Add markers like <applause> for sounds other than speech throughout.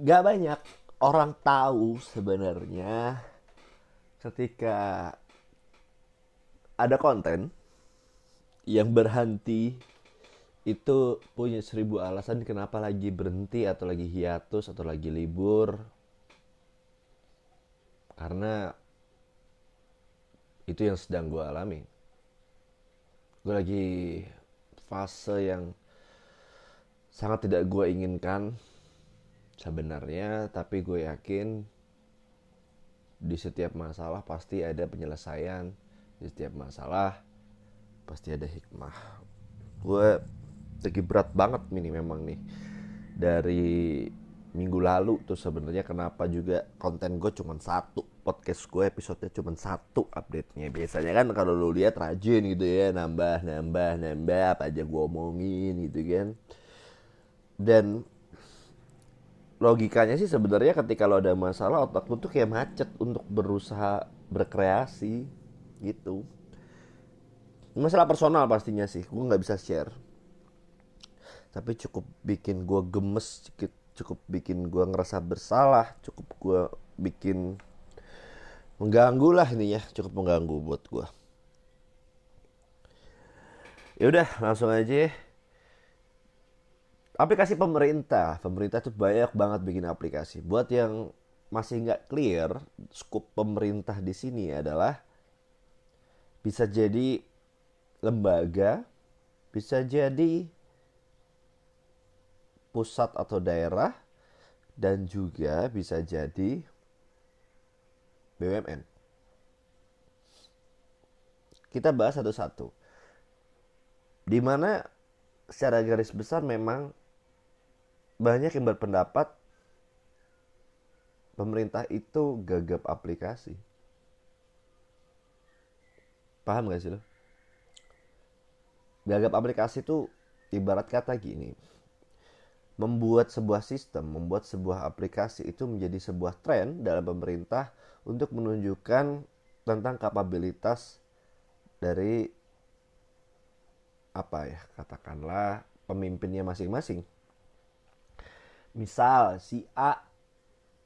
gak banyak. Orang tahu sebenarnya ketika ada konten yang berhenti itu punya seribu alasan kenapa lagi berhenti atau lagi hiatus atau lagi libur. Karena itu yang sedang gue alami. Gue lagi fase yang sangat tidak gue inginkan sebenarnya tapi gue yakin di setiap masalah pasti ada penyelesaian. Di setiap masalah pasti ada hikmah. Gue lagi berat banget ini memang nih. Dari minggu lalu tuh sebenarnya kenapa juga konten gue cuma satu. Podcast gue episodenya cuma satu update-nya. Biasanya kan kalau lu lihat rajin gitu ya nambah nambah nambah apa aja gue omongin gitu kan. Dan logikanya sih sebenarnya ketika lo ada masalah otak lu tuh kayak macet untuk berusaha berkreasi gitu. Masalah personal pastinya sih gue nggak bisa share. Tapi cukup bikin gue gemes cukup bikin gue ngerasa bersalah cukup gue bikin mengganggu lah ini ya cukup mengganggu buat gue ya udah langsung aja aplikasi pemerintah pemerintah tuh banyak banget bikin aplikasi buat yang masih nggak clear scope pemerintah di sini adalah bisa jadi lembaga bisa jadi pusat atau daerah dan juga bisa jadi BUMN. Kita bahas satu-satu. Di mana secara garis besar memang banyak yang berpendapat pemerintah itu gagap aplikasi. Paham gak sih lo? Gagap aplikasi itu ibarat kata gini membuat sebuah sistem, membuat sebuah aplikasi itu menjadi sebuah tren dalam pemerintah untuk menunjukkan tentang kapabilitas dari apa ya katakanlah pemimpinnya masing-masing. Misal si A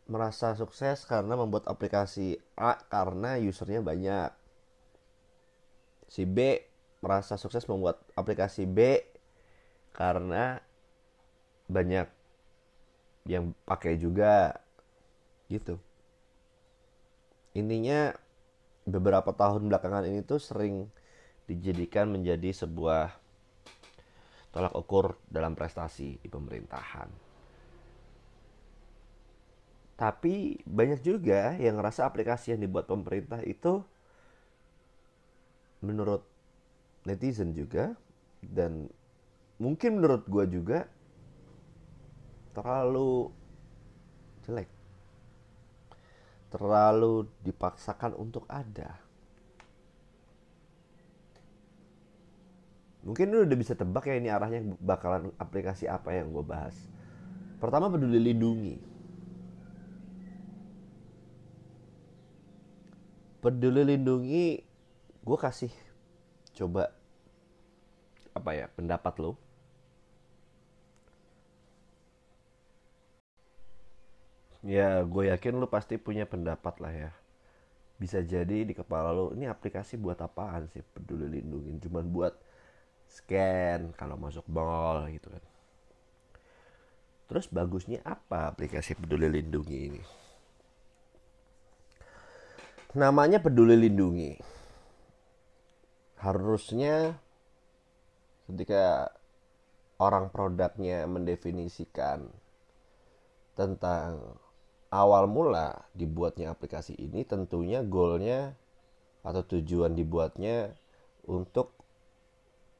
merasa sukses karena membuat aplikasi A karena usernya banyak. Si B merasa sukses membuat aplikasi B karena banyak yang pakai juga gitu intinya beberapa tahun belakangan ini tuh sering dijadikan menjadi sebuah tolak ukur dalam prestasi di pemerintahan tapi banyak juga yang ngerasa aplikasi yang dibuat pemerintah itu menurut netizen juga dan mungkin menurut gue juga terlalu jelek. Terlalu dipaksakan untuk ada. Mungkin lu udah bisa tebak ya ini arahnya bakalan aplikasi apa yang gue bahas. Pertama peduli lindungi peduli lindungi gue kasih coba apa ya pendapat lo? Ya gue yakin lu pasti punya pendapat lah ya. Bisa jadi di kepala lu ini aplikasi buat apaan sih peduli lindungi? Cuman buat scan kalau masuk mall gitu kan. Terus bagusnya apa aplikasi peduli lindungi ini namanya peduli lindungi. Harusnya ketika orang produknya mendefinisikan tentang awal mula dibuatnya aplikasi ini tentunya goalnya atau tujuan dibuatnya untuk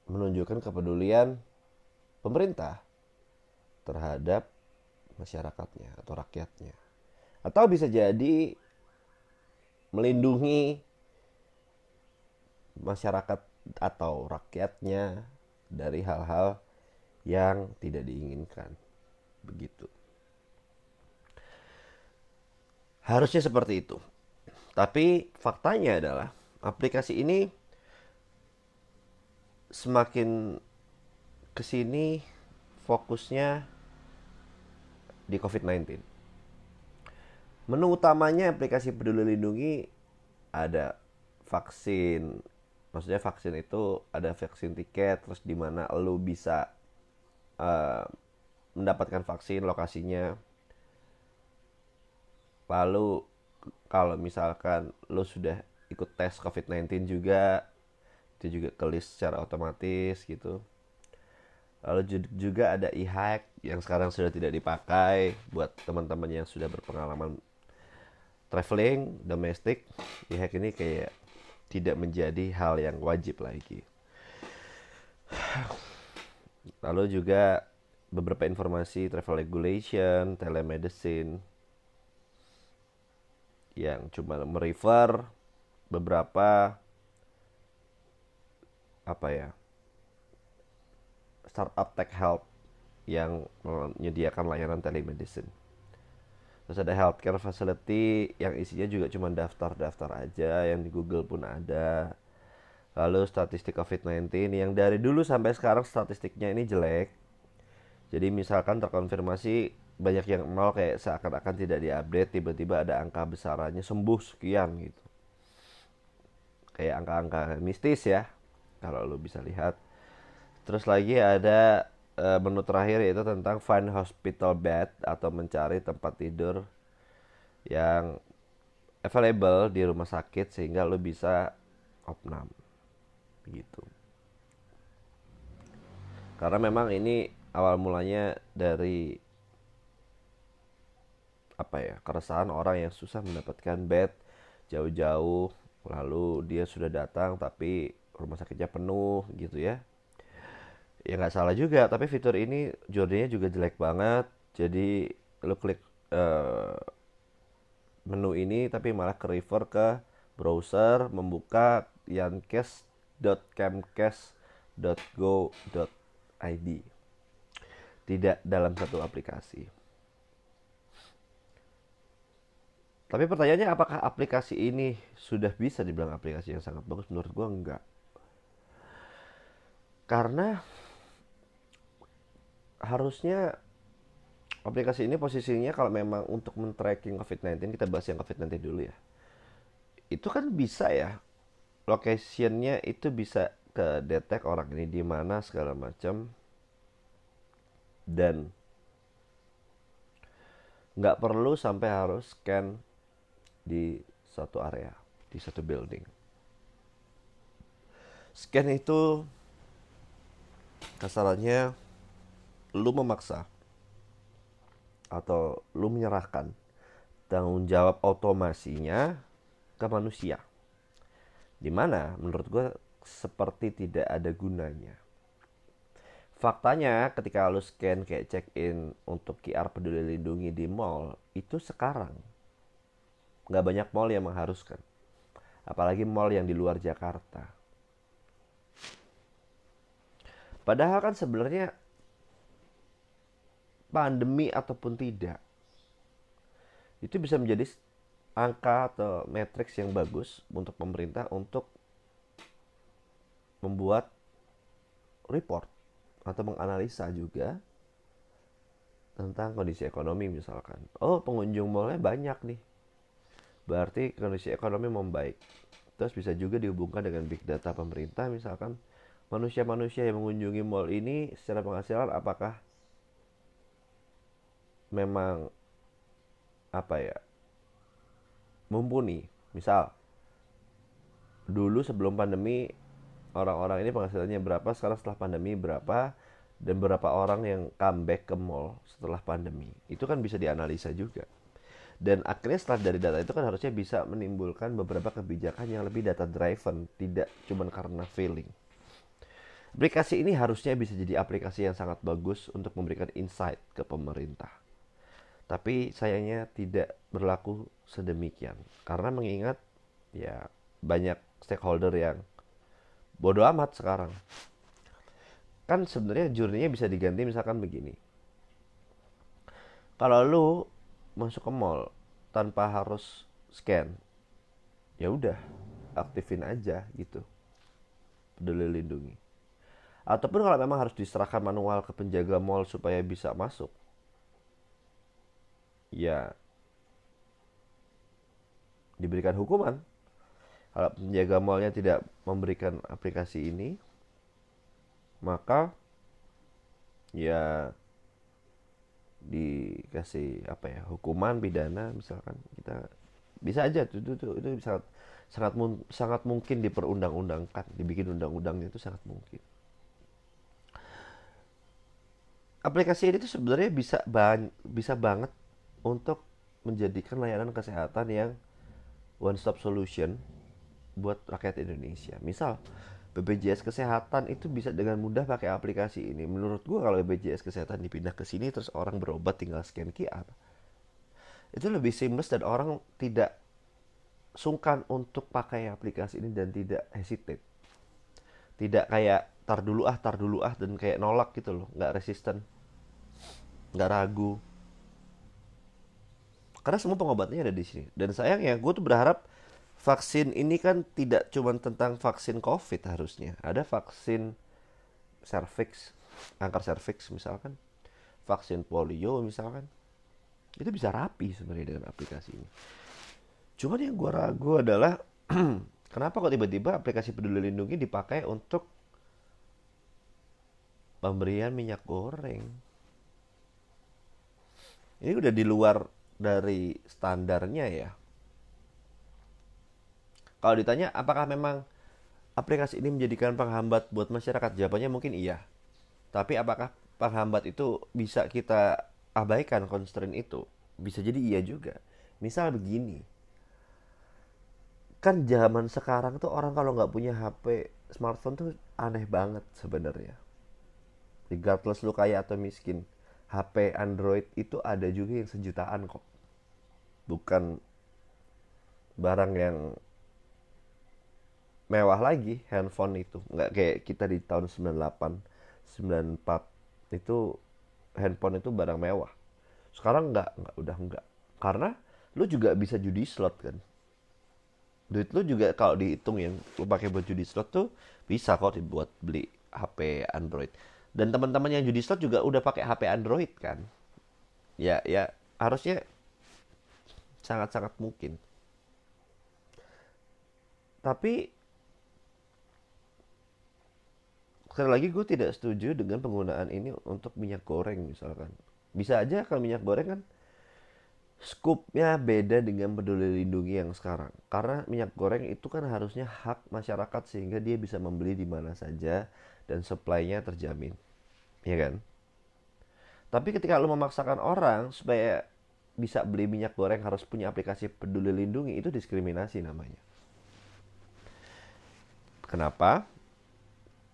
menunjukkan kepedulian pemerintah terhadap masyarakatnya atau rakyatnya. Atau bisa jadi melindungi masyarakat atau rakyatnya dari hal-hal yang tidak diinginkan begitu Harusnya seperti itu. Tapi faktanya adalah aplikasi ini semakin ke sini fokusnya di COVID-19. Menu utamanya aplikasi peduli lindungi ada vaksin. Maksudnya vaksin itu ada vaksin tiket terus di mana lo bisa uh, mendapatkan vaksin lokasinya. Lalu kalau misalkan lo sudah ikut tes COVID-19 juga itu juga ke list secara otomatis gitu. Lalu juga ada e-hack yang sekarang sudah tidak dipakai buat teman-teman yang sudah berpengalaman traveling domestik e-hack ini kayak tidak menjadi hal yang wajib lagi lalu juga beberapa informasi travel regulation telemedicine yang cuma merefer beberapa apa ya startup tech health yang menyediakan layanan telemedicine. Terus ada healthcare facility yang isinya juga cuma daftar-daftar aja, yang di Google pun ada. Lalu statistik COVID-19 yang dari dulu sampai sekarang statistiknya ini jelek. Jadi misalkan terkonfirmasi banyak yang nol kayak seakan-akan tidak diupdate tiba-tiba ada angka besarannya sembuh sekian gitu kayak angka-angka mistis ya kalau lo bisa lihat terus lagi ada uh, menu terakhir yaitu tentang find hospital bed atau mencari tempat tidur yang available di rumah sakit sehingga lo bisa opnam. Begitu karena memang ini awal mulanya dari apa ya keresahan orang yang susah mendapatkan bed jauh-jauh lalu dia sudah datang tapi rumah sakitnya penuh gitu ya ya nggak salah juga tapi fitur ini jodinya juga jelek banget jadi lo klik uh, menu ini tapi malah ke refer ke browser membuka yankes.camcast.go.id tidak dalam satu aplikasi Tapi pertanyaannya apakah aplikasi ini sudah bisa dibilang aplikasi yang sangat bagus? Menurut gue enggak. Karena harusnya aplikasi ini posisinya kalau memang untuk men-tracking COVID-19, kita bahas yang COVID-19 dulu ya. Itu kan bisa ya. Locationnya itu bisa ke detect orang ini di mana segala macam. Dan nggak perlu sampai harus scan di satu area, di satu building. Scan itu kasarannya lu memaksa atau lu menyerahkan tanggung jawab otomasinya ke manusia. Di mana menurut gue seperti tidak ada gunanya. Faktanya ketika lu scan kayak check in untuk QR peduli lindungi di mall itu sekarang nggak banyak mall yang mengharuskan apalagi mall yang di luar Jakarta padahal kan sebenarnya pandemi ataupun tidak itu bisa menjadi angka atau matriks yang bagus untuk pemerintah untuk membuat report atau menganalisa juga tentang kondisi ekonomi misalkan. Oh pengunjung mallnya banyak nih berarti kondisi ekonomi membaik. Terus bisa juga dihubungkan dengan big data pemerintah misalkan manusia-manusia yang mengunjungi mall ini secara penghasilan apakah memang apa ya mumpuni. Misal dulu sebelum pandemi orang-orang ini penghasilannya berapa sekarang setelah pandemi berapa dan berapa orang yang comeback ke mall setelah pandemi. Itu kan bisa dianalisa juga. Dan akhirnya setelah dari data itu kan harusnya bisa menimbulkan beberapa kebijakan yang lebih data driven tidak cuma karena feeling. Aplikasi ini harusnya bisa jadi aplikasi yang sangat bagus untuk memberikan insight ke pemerintah tapi sayangnya tidak berlaku sedemikian. Karena mengingat ya banyak stakeholder yang bodoh amat sekarang. Kan sebenarnya jurninya bisa diganti misalkan begini. Kalau lu masuk ke mall tanpa harus scan ya udah aktifin aja gitu. Peduli lindungi. Ataupun kalau memang harus diserahkan manual ke penjaga mall supaya bisa masuk ya diberikan hukuman. Kalau penjaga malnya tidak memberikan aplikasi ini maka ya dikasih apa ya hukuman pidana misalkan. Kita bisa aja tuh itu, itu, itu sangat sangat sangat mungkin diperundang-undangkan dibikin undang-undangnya itu sangat mungkin. Aplikasi ini tuh sebenarnya bisa ban bisa banget untuk menjadikan layanan kesehatan yang one stop solution buat rakyat Indonesia. Misal BPJS kesehatan itu bisa dengan mudah pakai aplikasi ini. Menurut gua kalau BPJS kesehatan dipindah ke sini terus orang berobat tinggal scan QR. Itu lebih seamless dan orang tidak sungkan untuk pakai aplikasi ini dan tidak hesitate. Tidak kayak tar dulu ah, tar dulu ah dan kayak nolak gitu loh, nggak resisten, nggak ragu. Karena semua pengobatannya ada di sini. Dan sayangnya gue tuh berharap vaksin ini kan tidak cuma tentang vaksin COVID harusnya. Ada vaksin cervix, kanker cervix misalkan, vaksin polio misalkan. Itu bisa rapi sebenarnya dengan aplikasi ini. Cuman yang gue ragu adalah <clears throat> kenapa kok tiba-tiba aplikasi peduli lindungi dipakai untuk pemberian minyak goreng. Ini udah di luar dari standarnya ya kalau ditanya apakah memang aplikasi ini menjadikan penghambat buat masyarakat? Jawabannya mungkin iya. Tapi apakah penghambat itu bisa kita abaikan constraint itu? Bisa jadi iya juga. Misal begini. Kan zaman sekarang tuh orang kalau nggak punya HP smartphone tuh aneh banget sebenarnya. Regardless lu kaya atau miskin. HP Android itu ada juga yang sejutaan kok. Bukan barang yang mewah lagi handphone itu. Nggak kayak kita di tahun 98 94 itu handphone itu barang mewah. Sekarang nggak nggak udah nggak. Karena lu juga bisa judi slot kan. Duit lu juga kalau dihitung yang lu pakai buat judi slot tuh bisa kok dibuat beli HP Android dan teman-teman yang judi slot juga udah pakai HP Android kan? Ya ya harusnya sangat-sangat mungkin. Tapi sekali lagi gue tidak setuju dengan penggunaan ini untuk minyak goreng misalkan. Bisa aja kalau minyak goreng kan skupnya beda dengan peduli lindungi yang sekarang. Karena minyak goreng itu kan harusnya hak masyarakat sehingga dia bisa membeli di mana saja dan supply-nya terjamin ya kan tapi ketika lo memaksakan orang supaya bisa beli minyak goreng harus punya aplikasi peduli lindungi itu diskriminasi namanya kenapa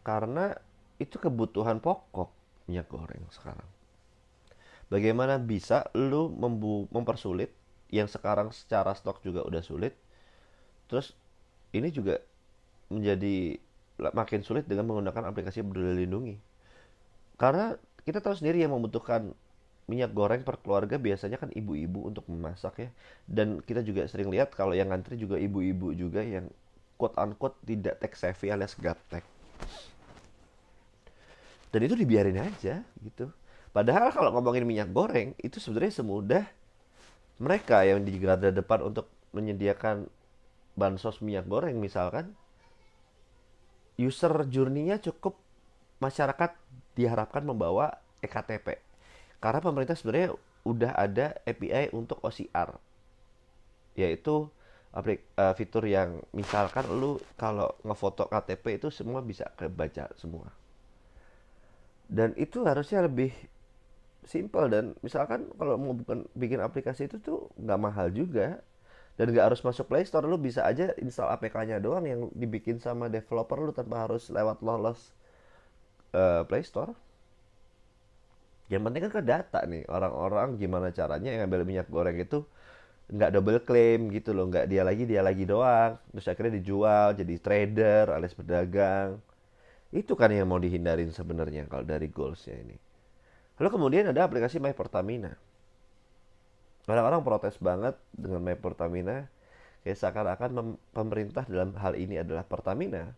karena itu kebutuhan pokok minyak goreng sekarang. Bagaimana bisa membu mempersulit yang sekarang secara stok juga udah sulit. Terus ini juga menjadi makin sulit dengan menggunakan aplikasi peduli lindungi. Karena kita tahu sendiri yang membutuhkan minyak goreng per keluarga biasanya kan ibu-ibu untuk memasak ya. Dan kita juga sering lihat kalau yang ngantri juga ibu-ibu juga yang quote unquote tidak tech savvy alias gaptek dan itu dibiarin aja gitu. Padahal kalau ngomongin minyak goreng itu sebenarnya semudah mereka yang di garda depan untuk menyediakan bansos minyak goreng. Misalkan user journey-nya cukup masyarakat diharapkan membawa ektp karena pemerintah sebenarnya udah ada API untuk OCR yaitu uh, fitur yang misalkan lu kalau ngefoto KTP itu semua bisa kebaca semua. Dan itu harusnya lebih simple dan misalkan kalau mau bukan bikin aplikasi itu tuh nggak mahal juga. Dan nggak harus masuk Play Store lu bisa aja install APK-nya doang yang dibikin sama developer lu tanpa harus lewat lolos uh, Play Store yang penting kan ke data nih orang-orang gimana caranya yang ngambil minyak goreng itu nggak double claim gitu loh nggak dia lagi dia lagi doang terus akhirnya dijual jadi trader alias pedagang itu kan yang mau dihindarin sebenarnya kalau dari goalsnya ini. Lalu kemudian ada aplikasi My Pertamina. Orang-orang protes banget dengan My Pertamina. Kayak seakan-akan pemerintah dalam hal ini adalah Pertamina.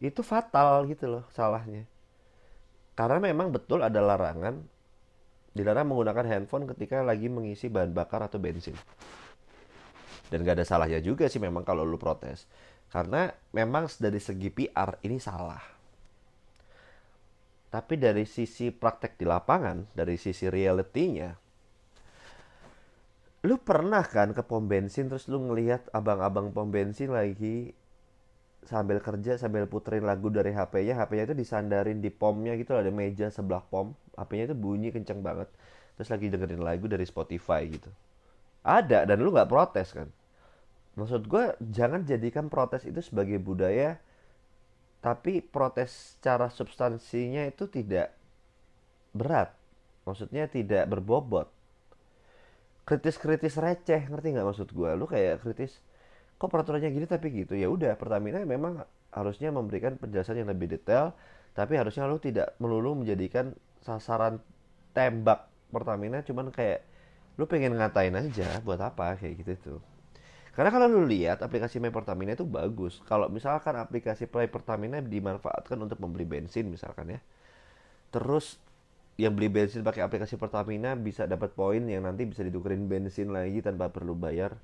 Itu fatal gitu loh salahnya. Karena memang betul ada larangan dilarang menggunakan handphone ketika lagi mengisi bahan bakar atau bensin. dan gak ada salahnya juga sih memang kalau lu protes karena memang dari segi PR ini salah tapi dari sisi praktek di lapangan dari sisi realitinya lu pernah kan ke pom bensin terus lu ngelihat abang-abang pom bensin lagi sambil kerja sambil puterin lagu dari HP-nya HP-nya itu disandarin di pomnya gitu ada meja sebelah pom. HP-nya itu bunyi kenceng banget. Terus lagi dengerin lagu dari Spotify gitu. Ada dan lu nggak protes kan? Maksud gue jangan jadikan protes itu sebagai budaya tapi protes secara substansinya itu tidak berat. Maksudnya tidak berbobot. Kritis-kritis receh ngerti nggak maksud gue lu kayak kritis kok peraturannya gini tapi gitu ya udah Pertamina memang harusnya memberikan penjelasan yang lebih detail tapi harusnya lu tidak melulu menjadikan sasaran tembak Pertamina cuman kayak lu pengen ngatain aja buat apa kayak gitu tuh karena kalau lu lihat aplikasi My Pertamina itu bagus. Kalau misalkan aplikasi Play Pertamina dimanfaatkan untuk membeli bensin misalkan ya. Terus yang beli bensin pakai aplikasi Pertamina bisa dapat poin yang nanti bisa ditukerin bensin lagi tanpa perlu bayar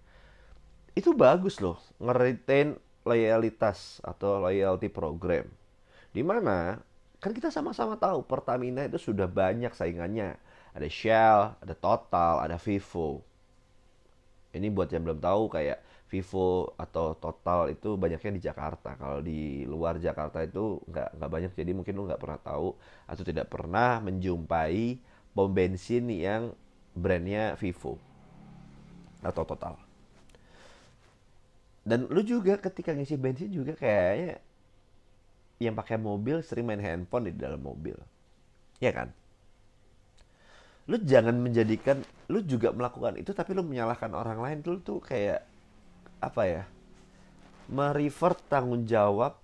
itu bagus loh ngeretain loyalitas atau loyalty program. Di mana kan kita sama-sama tahu Pertamina itu sudah banyak saingannya. Ada Shell ada Total ada Vivo. Ini buat yang belum tahu kayak Vivo atau Total itu banyaknya di Jakarta. Kalau di luar Jakarta itu nggak nggak banyak jadi mungkin lu nggak pernah tahu atau tidak pernah menjumpai pom bensin yang brandnya Vivo atau Total dan lu juga ketika ngisi bensin juga kayaknya yang pakai mobil sering main handphone di dalam mobil. Ya kan? Lu jangan menjadikan lu juga melakukan itu tapi lu menyalahkan orang lain. Lu tuh kayak apa ya merevert tanggung jawab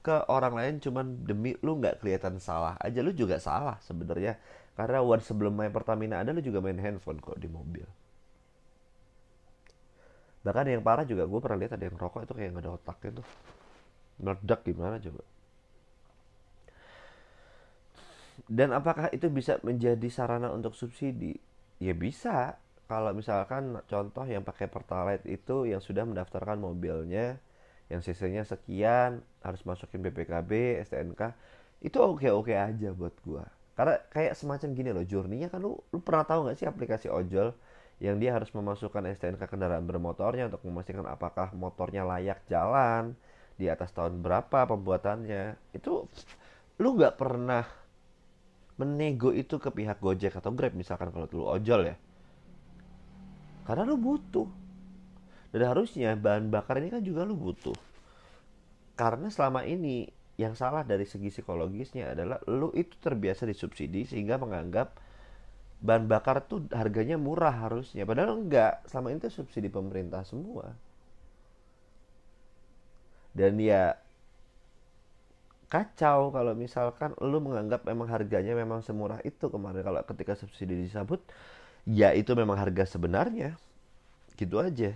ke orang lain cuman demi lu nggak kelihatan salah aja. Lu juga salah sebenarnya. Karena one sebelum main Pertamina ada lu juga main handphone kok di mobil bahkan yang parah juga gue pernah lihat ada yang rokok itu kayak nggak ada otaknya tuh. Meledak gimana coba? Dan apakah itu bisa menjadi sarana untuk subsidi? Ya bisa. Kalau misalkan contoh yang pakai pertalite itu yang sudah mendaftarkan mobilnya yang cc-nya sekian harus masukin BPKB STNK itu oke oke aja buat gua. Karena kayak semacam gini loh journey kan lu lu pernah tahu nggak sih aplikasi ojol yang dia harus memasukkan STNK kendaraan bermotornya untuk memastikan apakah motornya layak jalan di atas tahun berapa pembuatannya. Itu lu nggak pernah menego itu ke pihak Gojek atau Grab misalkan kalau dulu ojol ya. Karena lu butuh. Dan harusnya bahan bakar ini kan juga lu butuh. Karena selama ini yang salah dari segi psikologisnya adalah lu itu terbiasa disubsidi sehingga menganggap bahan bakar tuh harganya murah harusnya. Padahal enggak. Selama ini tuh subsidi pemerintah semua. Dan ya kacau kalau misalkan lu menganggap memang harganya memang semurah itu kemarin. Kalau ketika subsidi disabut ya itu memang harga sebenarnya. Gitu aja.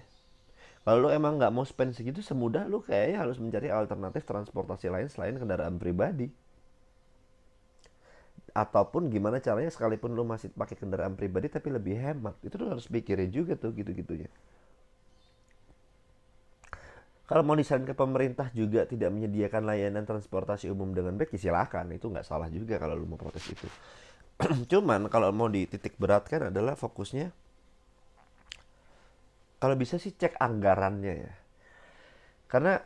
Kalau lu emang nggak mau spend segitu semudah lu kayaknya harus mencari alternatif transportasi lain selain kendaraan pribadi ataupun gimana caranya sekalipun lu masih pakai kendaraan pribadi tapi lebih hemat. Itu lu harus pikirin juga tuh gitu-gitunya. Kalau mau disaran ke pemerintah juga tidak menyediakan layanan transportasi umum dengan baik ya silahkan itu nggak salah juga kalau lu mau protes itu. <clears throat> Cuman kalau mau dititik beratkan adalah fokusnya kalau bisa sih cek anggarannya ya. Karena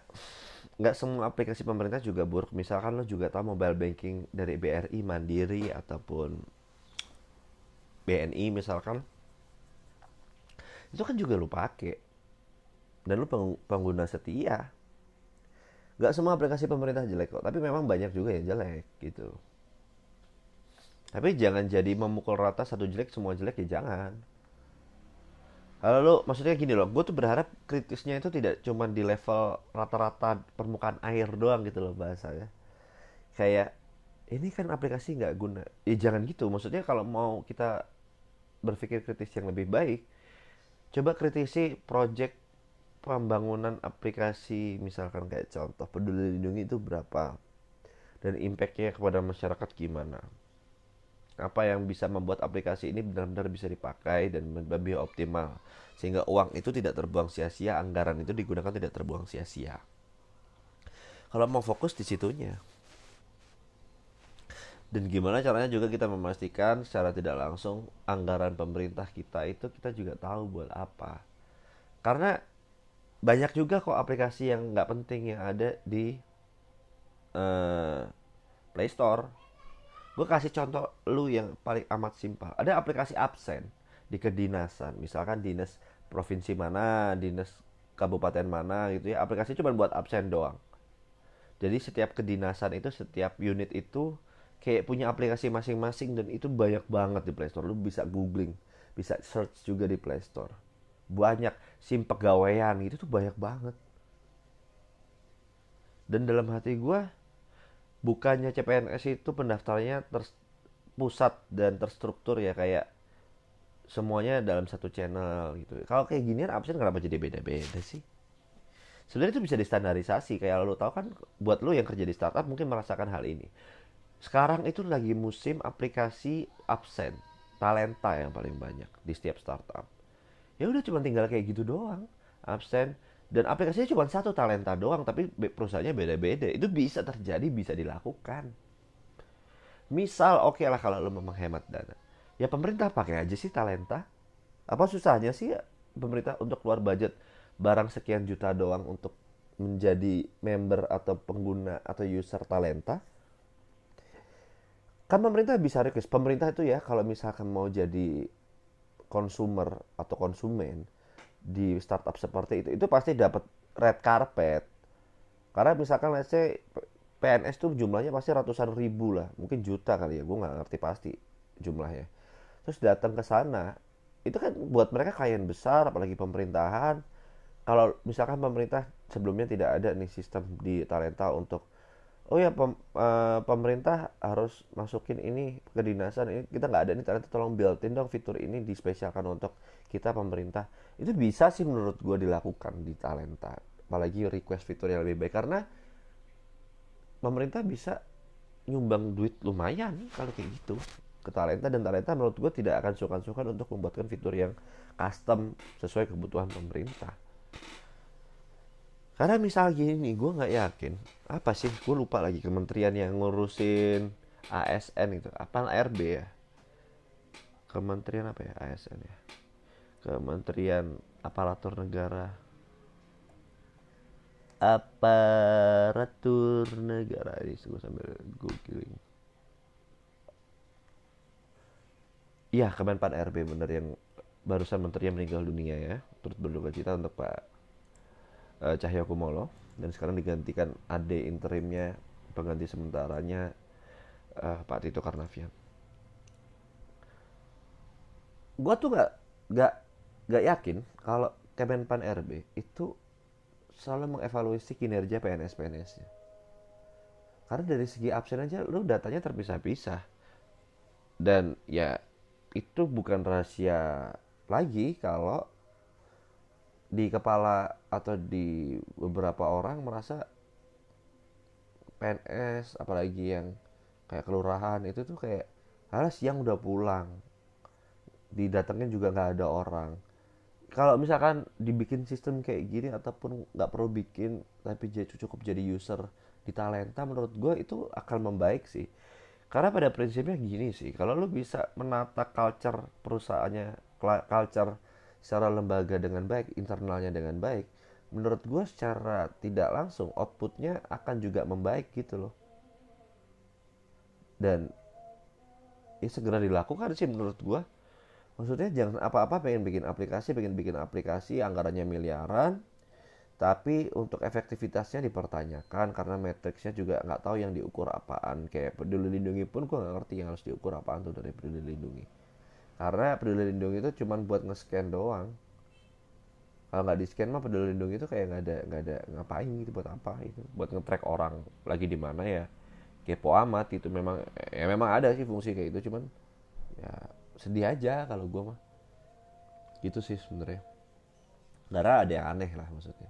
nggak semua aplikasi pemerintah juga buruk. Misalkan lo juga tahu mobile banking dari BRI Mandiri ataupun BNI misalkan. Itu kan juga lo pakai dan lo pengguna setia. Nggak semua aplikasi pemerintah jelek kok. Tapi memang banyak juga yang jelek gitu. Tapi jangan jadi memukul rata satu jelek semua jelek ya jangan Lalu maksudnya gini loh, gue tuh berharap kritisnya itu tidak cuma di level rata-rata permukaan air doang gitu loh bahasanya. Kayak ini kan aplikasi nggak guna. Ya jangan gitu. Maksudnya kalau mau kita berpikir kritis yang lebih baik, coba kritisi project pembangunan aplikasi misalkan kayak contoh peduli lindungi itu berapa dan impactnya kepada masyarakat gimana apa yang bisa membuat aplikasi ini benar-benar bisa dipakai dan lebih optimal? Sehingga uang itu tidak terbuang sia-sia anggaran itu digunakan tidak terbuang sia-sia. Kalau mau fokus di situnya. Dan gimana caranya juga kita memastikan secara tidak langsung anggaran pemerintah kita itu kita juga tahu buat apa. Karena banyak juga kok aplikasi yang nggak penting yang ada di uh, Play Store gue kasih contoh lu yang paling amat simpel. Ada aplikasi absen di kedinasan. Misalkan dinas provinsi mana dinas kabupaten mana gitu ya. Aplikasi cuma buat absen doang. Jadi setiap kedinasan itu setiap unit itu kayak punya aplikasi masing-masing dan itu banyak banget di Play Store. Lu bisa googling bisa search juga di Play Store. Banyak sim pegawaian gitu tuh banyak banget. Dan dalam hati gue bukannya CPNS itu pendaftarannya terpusat dan terstruktur ya kayak semuanya dalam satu channel gitu. Kalau kayak gini absen kenapa jadi beda-beda sih? Sebenarnya itu bisa distandarisasi kayak lo tau kan buat lo yang kerja di startup mungkin merasakan hal ini. Sekarang itu lagi musim aplikasi absen, talenta yang paling banyak di setiap startup. Ya udah cuma tinggal kayak gitu doang. Absen, dan aplikasinya cuma satu talenta doang tapi perusahaannya beda-beda. Itu bisa terjadi bisa dilakukan. Misal oke okay lah kalau lo memang hemat dana. Ya pemerintah pakai aja sih talenta. Apa susahnya sih ya pemerintah untuk keluar budget barang sekian juta doang untuk menjadi member atau pengguna atau user talenta? Kan pemerintah bisa request. Pemerintah itu ya kalau misalkan mau jadi konsumer atau konsumen di startup seperti itu itu pasti dapat red carpet. Karena misalkan let's say PNS tuh jumlahnya pasti ratusan ribu lah mungkin juta kali ya gue nggak ngerti pasti jumlahnya. Terus datang ke sana itu kan buat mereka klien besar apalagi pemerintahan. Kalau misalkan pemerintah sebelumnya tidak ada nih sistem di talenta untuk oh ya pem, uh, pemerintah harus masukin ini ke dinasan ini kita nggak ada nih talenta tolong buildin dong fitur ini dispesialkan untuk kita pemerintah itu bisa sih menurut gue dilakukan di talenta. Apalagi request fitur yang lebih baik. Karena pemerintah bisa nyumbang duit lumayan kalau kayak gitu ke talenta. Dan talenta menurut gue tidak akan sukan-sukan untuk membuatkan fitur yang custom sesuai kebutuhan pemerintah. Karena misal gini gue nggak yakin apa sih gue lupa lagi kementerian yang ngurusin ASN itu. Apa ARB ya? Kementerian apa ya ASN ya kementerian aparatur negara aparatur negara ini gue sambil googling Iya, Kemenpan RB bener yang barusan menteri yang meninggal dunia ya. Turut berduka cita untuk Pak uh, Cahyo Kumolo dan sekarang digantikan ade interimnya pengganti sementaranya uh, Pak Tito Karnavian. Gua tuh nggak nggak nggak yakin kalau Kemenpan RB itu selalu mengevaluasi kinerja PNS PNS-nya. Karena dari segi absen aja lu datanya terpisah-pisah. Dan ya itu bukan rahasia lagi kalau di kepala atau di beberapa orang merasa PNS apalagi yang kayak kelurahan itu tuh kayak halah siang udah pulang didatengin juga nggak ada orang kalau misalkan dibikin sistem kayak gini ataupun nggak perlu bikin tapi cukup jadi user di talenta menurut gue itu akan membaik sih karena pada prinsipnya gini sih kalau lu bisa menata culture perusahaannya culture secara lembaga dengan baik, internalnya dengan baik, menurut gue secara tidak langsung outputnya akan juga membaik gitu loh. Dan ya segera dilakukan sih menurut gue. Maksudnya jangan apa-apa pengen bikin aplikasi, pengen bikin aplikasi anggarannya miliaran, tapi untuk efektivitasnya dipertanyakan karena matriksnya juga nggak tahu yang diukur apaan. Kayak peduli lindungi pun gue nggak ngerti yang harus diukur apaan tuh dari peduli lindungi. Karena peduli lindungi itu cuma buat nge-scan doang. Kalau nggak di scan mah peduli lindungi itu kayak nggak ada nggak ada ngapain gitu buat apa itu buat nge-track orang lagi di mana ya. Kepo amat itu memang ya memang ada sih fungsi kayak itu cuman ya sedih aja kalau gue mah. Gitu sih sebenarnya. Karena ada yang aneh lah maksudnya.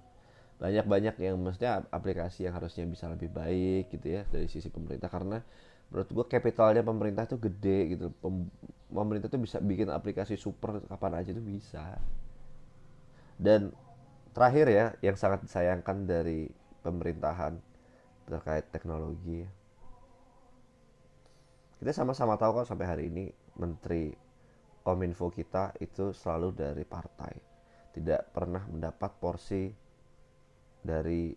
Banyak-banyak yang maksudnya aplikasi yang harusnya bisa lebih baik gitu ya dari sisi pemerintah. Karena menurut gue capitalnya pemerintah tuh gede gitu. Pem- pemerintah tuh bisa bikin aplikasi super kapan aja tuh bisa. Dan terakhir ya yang sangat disayangkan dari pemerintahan terkait teknologi. Kita sama-sama tahu kan sampai hari ini menteri kominfo kita itu selalu dari partai. Tidak pernah mendapat porsi dari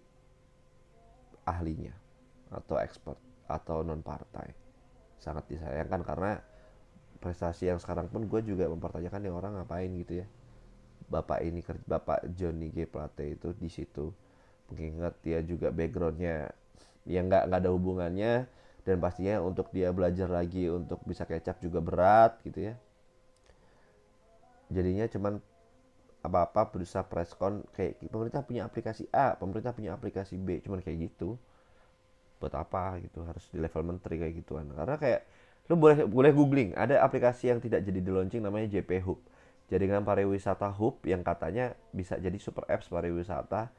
ahlinya atau expert atau non partai sangat disayangkan karena prestasi yang sekarang pun gue juga mempertanyakan nih orang ngapain gitu ya. Bapak ini bapak Johnny G. Plate itu di situ. Mengingat dia juga backgroundnya. Yang nggak nggak ada hubungannya dan pastinya untuk dia belajar lagi untuk bisa kecap juga berat gitu ya jadinya cuman apa-apa berusaha preskon kayak pemerintah punya aplikasi A, pemerintah punya aplikasi B, cuman kayak gitu. Buat apa gitu harus di level menteri kayak gituan. Karena kayak lu boleh boleh googling, ada aplikasi yang tidak jadi di launching namanya JP Hub. Jaringan pariwisata hub yang katanya bisa jadi super apps pariwisata.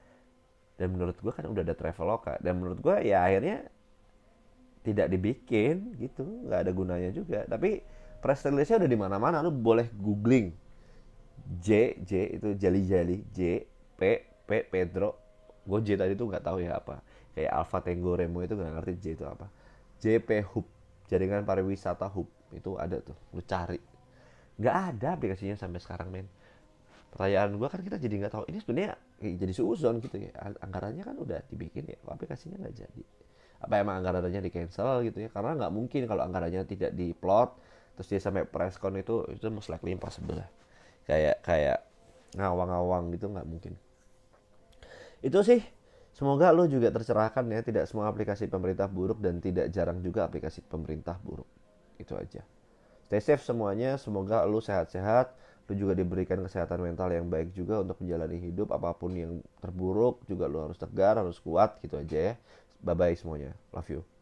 Dan menurut gue kan udah ada Traveloka dan menurut gue ya akhirnya tidak dibikin gitu, nggak ada gunanya juga. Tapi press release-nya udah di mana-mana, lu boleh googling. J J itu jali jali J P P Pedro. Gue J tadi tuh nggak tahu ya apa. Kayak Alpha Tango Remo itu nggak ngerti J itu apa. JP Hub jaringan pariwisata Hub itu ada tuh. Lu cari. Nggak ada aplikasinya sampai sekarang men. Pertanyaan gue kan kita jadi nggak tahu. Ini sebenarnya jadi suuzon gitu ya. Anggarannya kan udah dibikin ya aplikasinya nggak jadi apa emang anggarannya di cancel gitu ya. Karena nggak mungkin kalau anggarannya tidak diplot terus dia sampai preskon itu itu most likely impossible lah. Kayak kayak ngawang-ngawang gitu nggak mungkin. Itu sih. Semoga lo juga tercerahkan ya. Tidak semua aplikasi pemerintah buruk dan tidak jarang juga aplikasi pemerintah buruk. Itu aja. Stay safe semuanya. Semoga lo sehat-sehat. Lo juga diberikan kesehatan mental yang baik juga untuk menjalani hidup. Apa pun yang terburuk juga lo harus tegar harus kuat gitu aja ya bye bye semuanya. Love you